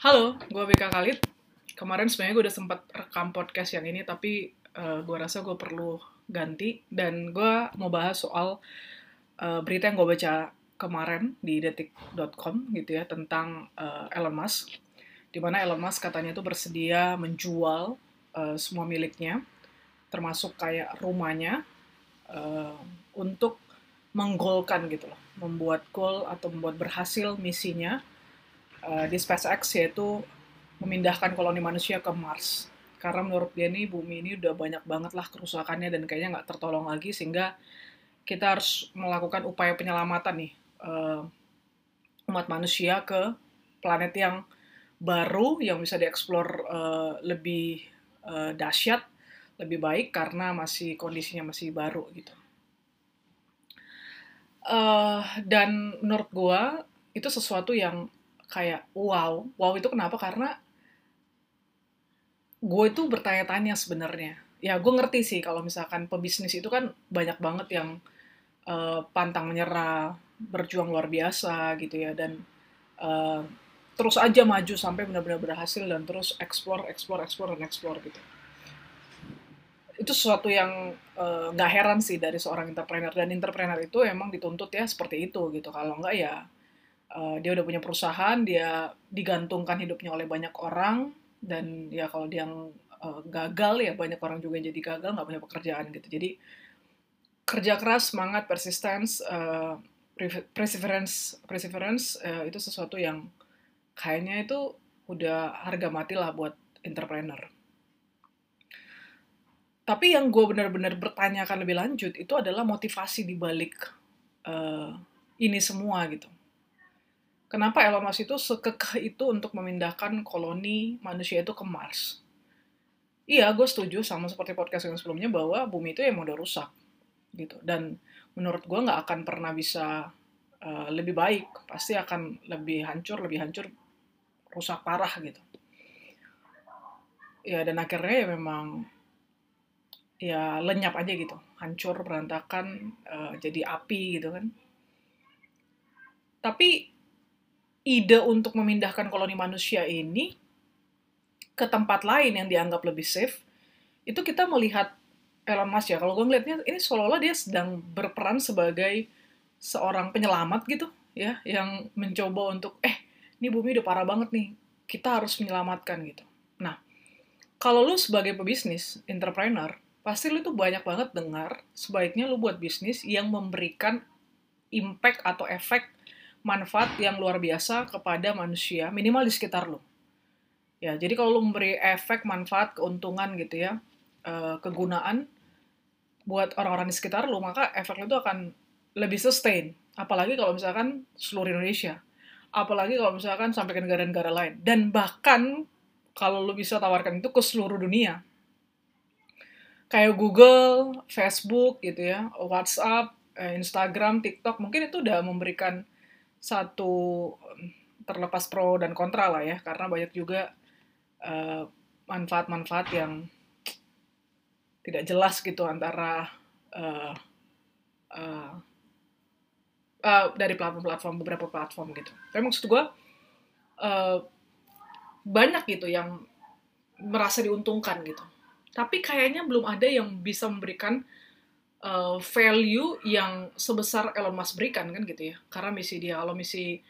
Halo, gue Beka Khalid. Kemarin sebenarnya gue udah sempat rekam podcast yang ini, tapi uh, gue rasa gue perlu ganti. Dan gue mau bahas soal uh, berita yang gue baca kemarin di detik.com gitu ya, tentang uh, Elon Musk. Di mana Elon Musk katanya itu bersedia menjual uh, semua miliknya, termasuk kayak rumahnya, uh, untuk menggolkan gitu loh, membuat goal atau membuat berhasil misinya uh, di SpaceX yaitu memindahkan koloni manusia ke Mars. Karena menurut dia nih bumi ini udah banyak banget lah kerusakannya dan kayaknya nggak tertolong lagi sehingga kita harus melakukan upaya penyelamatan nih uh, umat manusia ke planet yang baru yang bisa dieksplor uh, lebih uh, dahsyat, lebih baik karena masih kondisinya masih baru gitu. Uh, dan menurut gue itu sesuatu yang kayak wow wow itu kenapa? Karena gue itu bertanya-tanya sebenarnya. Ya gue ngerti sih kalau misalkan pebisnis itu kan banyak banget yang uh, pantang menyerah berjuang luar biasa gitu ya dan uh, terus aja maju sampai benar-benar berhasil dan terus explore explore explore dan explore gitu. Itu sesuatu yang nggak uh, heran sih dari seorang entrepreneur. Dan entrepreneur itu emang dituntut ya seperti itu gitu. Kalau nggak ya uh, dia udah punya perusahaan dia digantungkan hidupnya oleh banyak orang dan ya kalau dia uh, gagal ya banyak orang juga yang jadi gagal nggak punya pekerjaan gitu jadi kerja keras semangat persistence uh, perseverance perseverance uh, itu sesuatu yang kayaknya itu udah harga mati lah buat entrepreneur tapi yang gue benar-benar bertanyakan lebih lanjut itu adalah motivasi di balik uh, ini semua gitu. Kenapa Elon Musk itu sekekeh itu untuk memindahkan koloni manusia itu ke Mars? Iya, gue setuju sama seperti podcast yang sebelumnya bahwa bumi itu emang udah rusak gitu. Dan menurut gue nggak akan pernah bisa uh, lebih baik, pasti akan lebih hancur, lebih hancur, rusak parah gitu. Ya dan akhirnya ya memang ya lenyap aja gitu, hancur, berantakan, uh, jadi api gitu kan. Tapi ide untuk memindahkan koloni manusia ini ke tempat lain yang dianggap lebih safe, itu kita melihat Elon Musk ya, kalau gue ngeliatnya ini seolah-olah dia sedang berperan sebagai seorang penyelamat gitu, ya, yang mencoba untuk, eh, ini bumi udah parah banget nih, kita harus menyelamatkan gitu. Nah, kalau lu sebagai pebisnis, entrepreneur, pasti lu tuh banyak banget dengar sebaiknya lu buat bisnis yang memberikan impact atau efek manfaat yang luar biasa kepada manusia minimal di sekitar lo. Ya, jadi kalau lo memberi efek, manfaat, keuntungan gitu ya, uh, kegunaan buat orang-orang di sekitar lo, maka efeknya itu akan lebih sustain. Apalagi kalau misalkan seluruh Indonesia. Apalagi kalau misalkan sampai ke negara-negara lain. Dan bahkan kalau lo bisa tawarkan itu ke seluruh dunia kayak Google, Facebook gitu ya, WhatsApp, eh, Instagram, TikTok, mungkin itu udah memberikan satu terlepas pro dan kontra lah ya, karena banyak juga manfaat-manfaat uh, yang tidak jelas gitu antara uh, uh, uh, dari platform-platform beberapa platform gitu. Tapi maksud gue uh, banyak gitu yang merasa diuntungkan gitu tapi kayaknya belum ada yang bisa memberikan uh, value yang sebesar Elon Musk berikan kan gitu ya. Karena misi dia kalau misi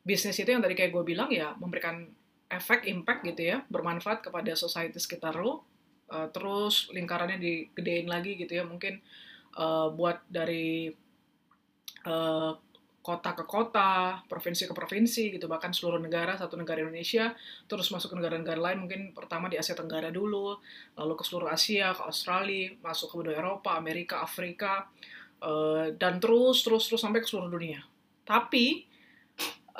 bisnis itu yang tadi kayak gue bilang ya memberikan efek impact gitu ya bermanfaat kepada society sekitar lo uh, terus lingkarannya digedein lagi gitu ya. Mungkin uh, buat dari uh, kota ke kota, provinsi ke provinsi gitu, bahkan seluruh negara, satu negara Indonesia, terus masuk ke negara-negara lain, mungkin pertama di Asia Tenggara dulu, lalu ke seluruh Asia, ke Australia, masuk ke benua Eropa, Amerika, Afrika, uh, dan terus, terus, terus sampai ke seluruh dunia. Tapi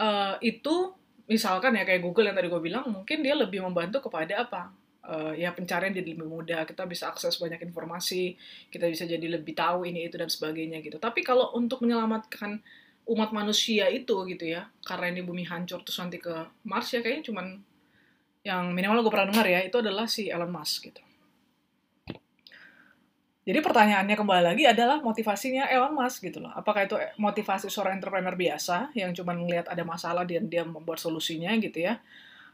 uh, itu misalkan ya kayak Google yang tadi gue bilang, mungkin dia lebih membantu kepada apa? Uh, ya pencarian jadi lebih mudah, kita bisa akses banyak informasi, kita bisa jadi lebih tahu ini itu dan sebagainya gitu. Tapi kalau untuk menyelamatkan umat manusia itu gitu ya karena ini bumi hancur terus nanti ke Mars ya kayaknya cuman yang minimal gue pernah dengar ya itu adalah si Elon Musk gitu jadi pertanyaannya kembali lagi adalah motivasinya Elon Musk gitu loh. Apakah itu motivasi seorang entrepreneur biasa yang cuma ngelihat ada masalah dan dia membuat solusinya gitu ya?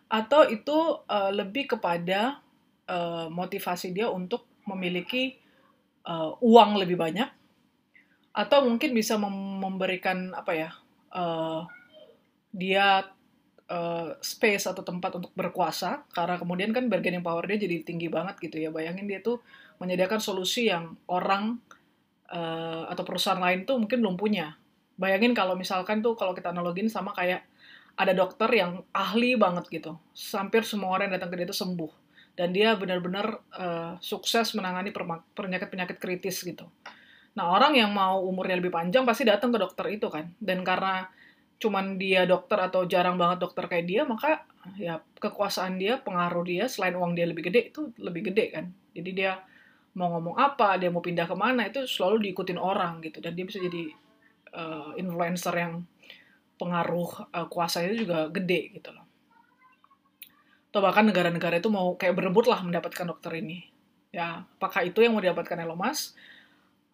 atau itu uh, lebih kepada uh, motivasi dia untuk memiliki uh, uang lebih banyak atau mungkin bisa mem memberikan apa ya uh, dia uh, space atau tempat untuk berkuasa. Karena kemudian kan bargaining power dia jadi tinggi banget gitu ya. Bayangin dia tuh menyediakan solusi yang orang uh, atau perusahaan lain tuh mungkin belum punya. Bayangin kalau misalkan tuh kalau kita analogin sama kayak ada dokter yang ahli banget gitu. Hampir semua orang yang datang ke dia itu sembuh. Dan dia benar-benar uh, sukses menangani penyakit-penyakit kritis gitu Nah, orang yang mau umurnya lebih panjang pasti datang ke dokter itu kan. Dan karena cuman dia dokter atau jarang banget dokter kayak dia, maka ya kekuasaan dia, pengaruh dia selain uang dia lebih gede itu lebih gede kan. Jadi dia mau ngomong apa, dia mau pindah ke mana itu selalu diikutin orang gitu. Dan dia bisa jadi uh, influencer yang pengaruh uh, kuasanya juga gede gitu loh. Atau bahkan negara-negara itu mau kayak berebut lah mendapatkan dokter ini. Ya, apakah itu yang mau didapatkan Elon Musk?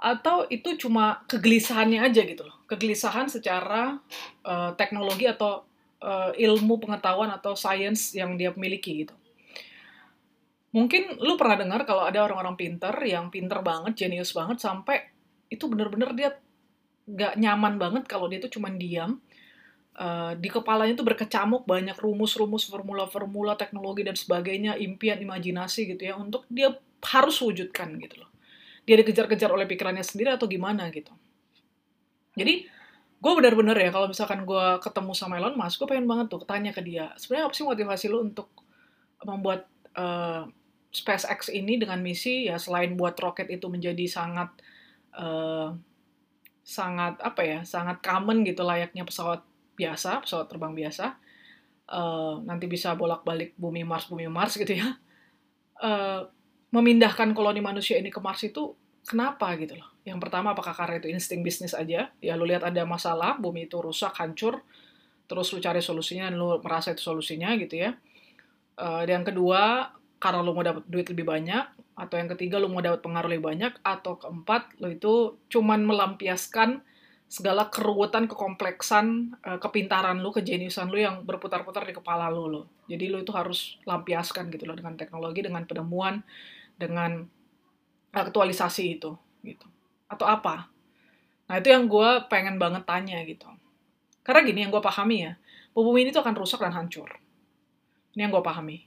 Atau itu cuma kegelisahannya aja gitu loh. Kegelisahan secara uh, teknologi atau uh, ilmu pengetahuan atau sains yang dia miliki gitu. Mungkin lu pernah dengar kalau ada orang-orang pinter yang pinter banget jenius banget sampai itu bener-bener dia gak nyaman banget kalau dia itu cuma diam uh, di kepalanya itu berkecamuk banyak rumus-rumus formula-formula teknologi dan sebagainya impian imajinasi gitu ya untuk dia harus wujudkan gitu loh dia dikejar-kejar oleh pikirannya sendiri atau gimana gitu. Jadi gue benar-benar ya kalau misalkan gue ketemu sama Elon Musk, gue pengen banget tuh tanya ke dia, sebenarnya apa sih motivasi lu untuk membuat uh, SpaceX ini dengan misi ya selain buat roket itu menjadi sangat uh, sangat apa ya sangat common gitu layaknya pesawat biasa pesawat terbang biasa uh, nanti bisa bolak-balik bumi Mars bumi Mars gitu ya uh, memindahkan koloni manusia ini ke Mars itu kenapa gitu loh. Yang pertama apakah karena itu insting bisnis aja? Ya lu lihat ada masalah, bumi itu rusak, hancur, terus lu cari solusinya dan lu merasa itu solusinya gitu ya. Uh, yang kedua, karena lu mau dapat duit lebih banyak, atau yang ketiga lu mau dapat pengaruh lebih banyak, atau keempat lu itu cuman melampiaskan segala keruwetan, kekompleksan, uh, kepintaran lu, kejeniusan lu yang berputar-putar di kepala lu lo. Jadi lu itu harus lampiaskan gitu loh dengan teknologi, dengan penemuan, dengan aktualisasi itu gitu. Atau apa? Nah itu yang gue pengen banget tanya gitu. Karena gini yang gue pahami ya bumi ini tuh akan rusak dan hancur. Ini yang gue pahami.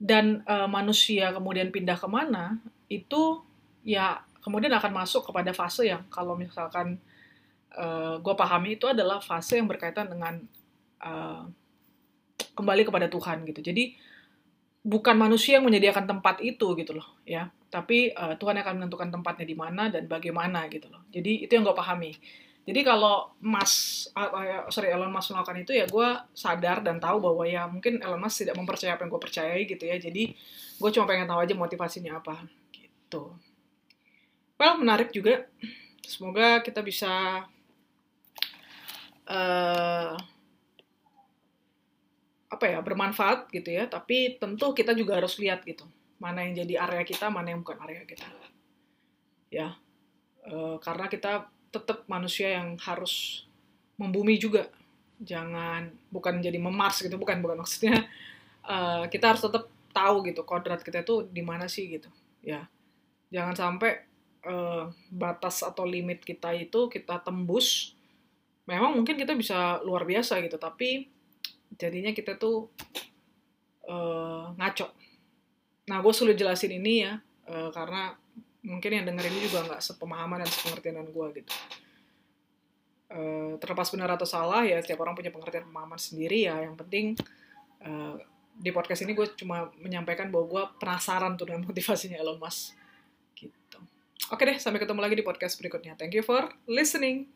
Dan e, manusia kemudian pindah ke mana itu ya kemudian akan masuk kepada fase yang kalau misalkan e, gue pahami itu adalah fase yang berkaitan dengan e, kembali kepada Tuhan gitu. Jadi bukan manusia yang menyediakan tempat itu gitu loh ya. Tapi uh, Tuhan akan menentukan tempatnya di mana dan bagaimana gitu loh. Jadi itu yang gue pahami. Jadi kalau Mas uh, sorry Elon Musk melakukan itu ya gue sadar dan tahu bahwa ya mungkin Elon Musk tidak mempercayai apa yang gue percayai gitu ya. Jadi gue cuma pengen tahu aja motivasinya apa gitu. Well menarik juga. Semoga kita bisa uh, apa ya bermanfaat gitu ya. Tapi tentu kita juga harus lihat gitu mana yang jadi area kita mana yang bukan area kita. Ya e, karena kita tetap manusia yang harus membumi juga. Jangan bukan jadi memars gitu bukan bukan maksudnya e, kita harus tetap tahu gitu kodrat kita itu di mana sih gitu. Ya jangan sampai e, batas atau limit kita itu kita tembus. Memang mungkin kita bisa luar biasa gitu tapi jadinya kita tuh uh, ngaco. Nah, gue sulit jelasin ini ya, uh, karena mungkin yang denger ini juga nggak sepemahaman dan sepengertian gue gitu. Uh, terlepas benar atau salah ya, setiap orang punya pengertian pemahaman sendiri ya. Yang penting uh, di podcast ini gue cuma menyampaikan bahwa gue penasaran tuh dengan motivasinya Elon Musk. Gitu. Oke deh, sampai ketemu lagi di podcast berikutnya. Thank you for listening.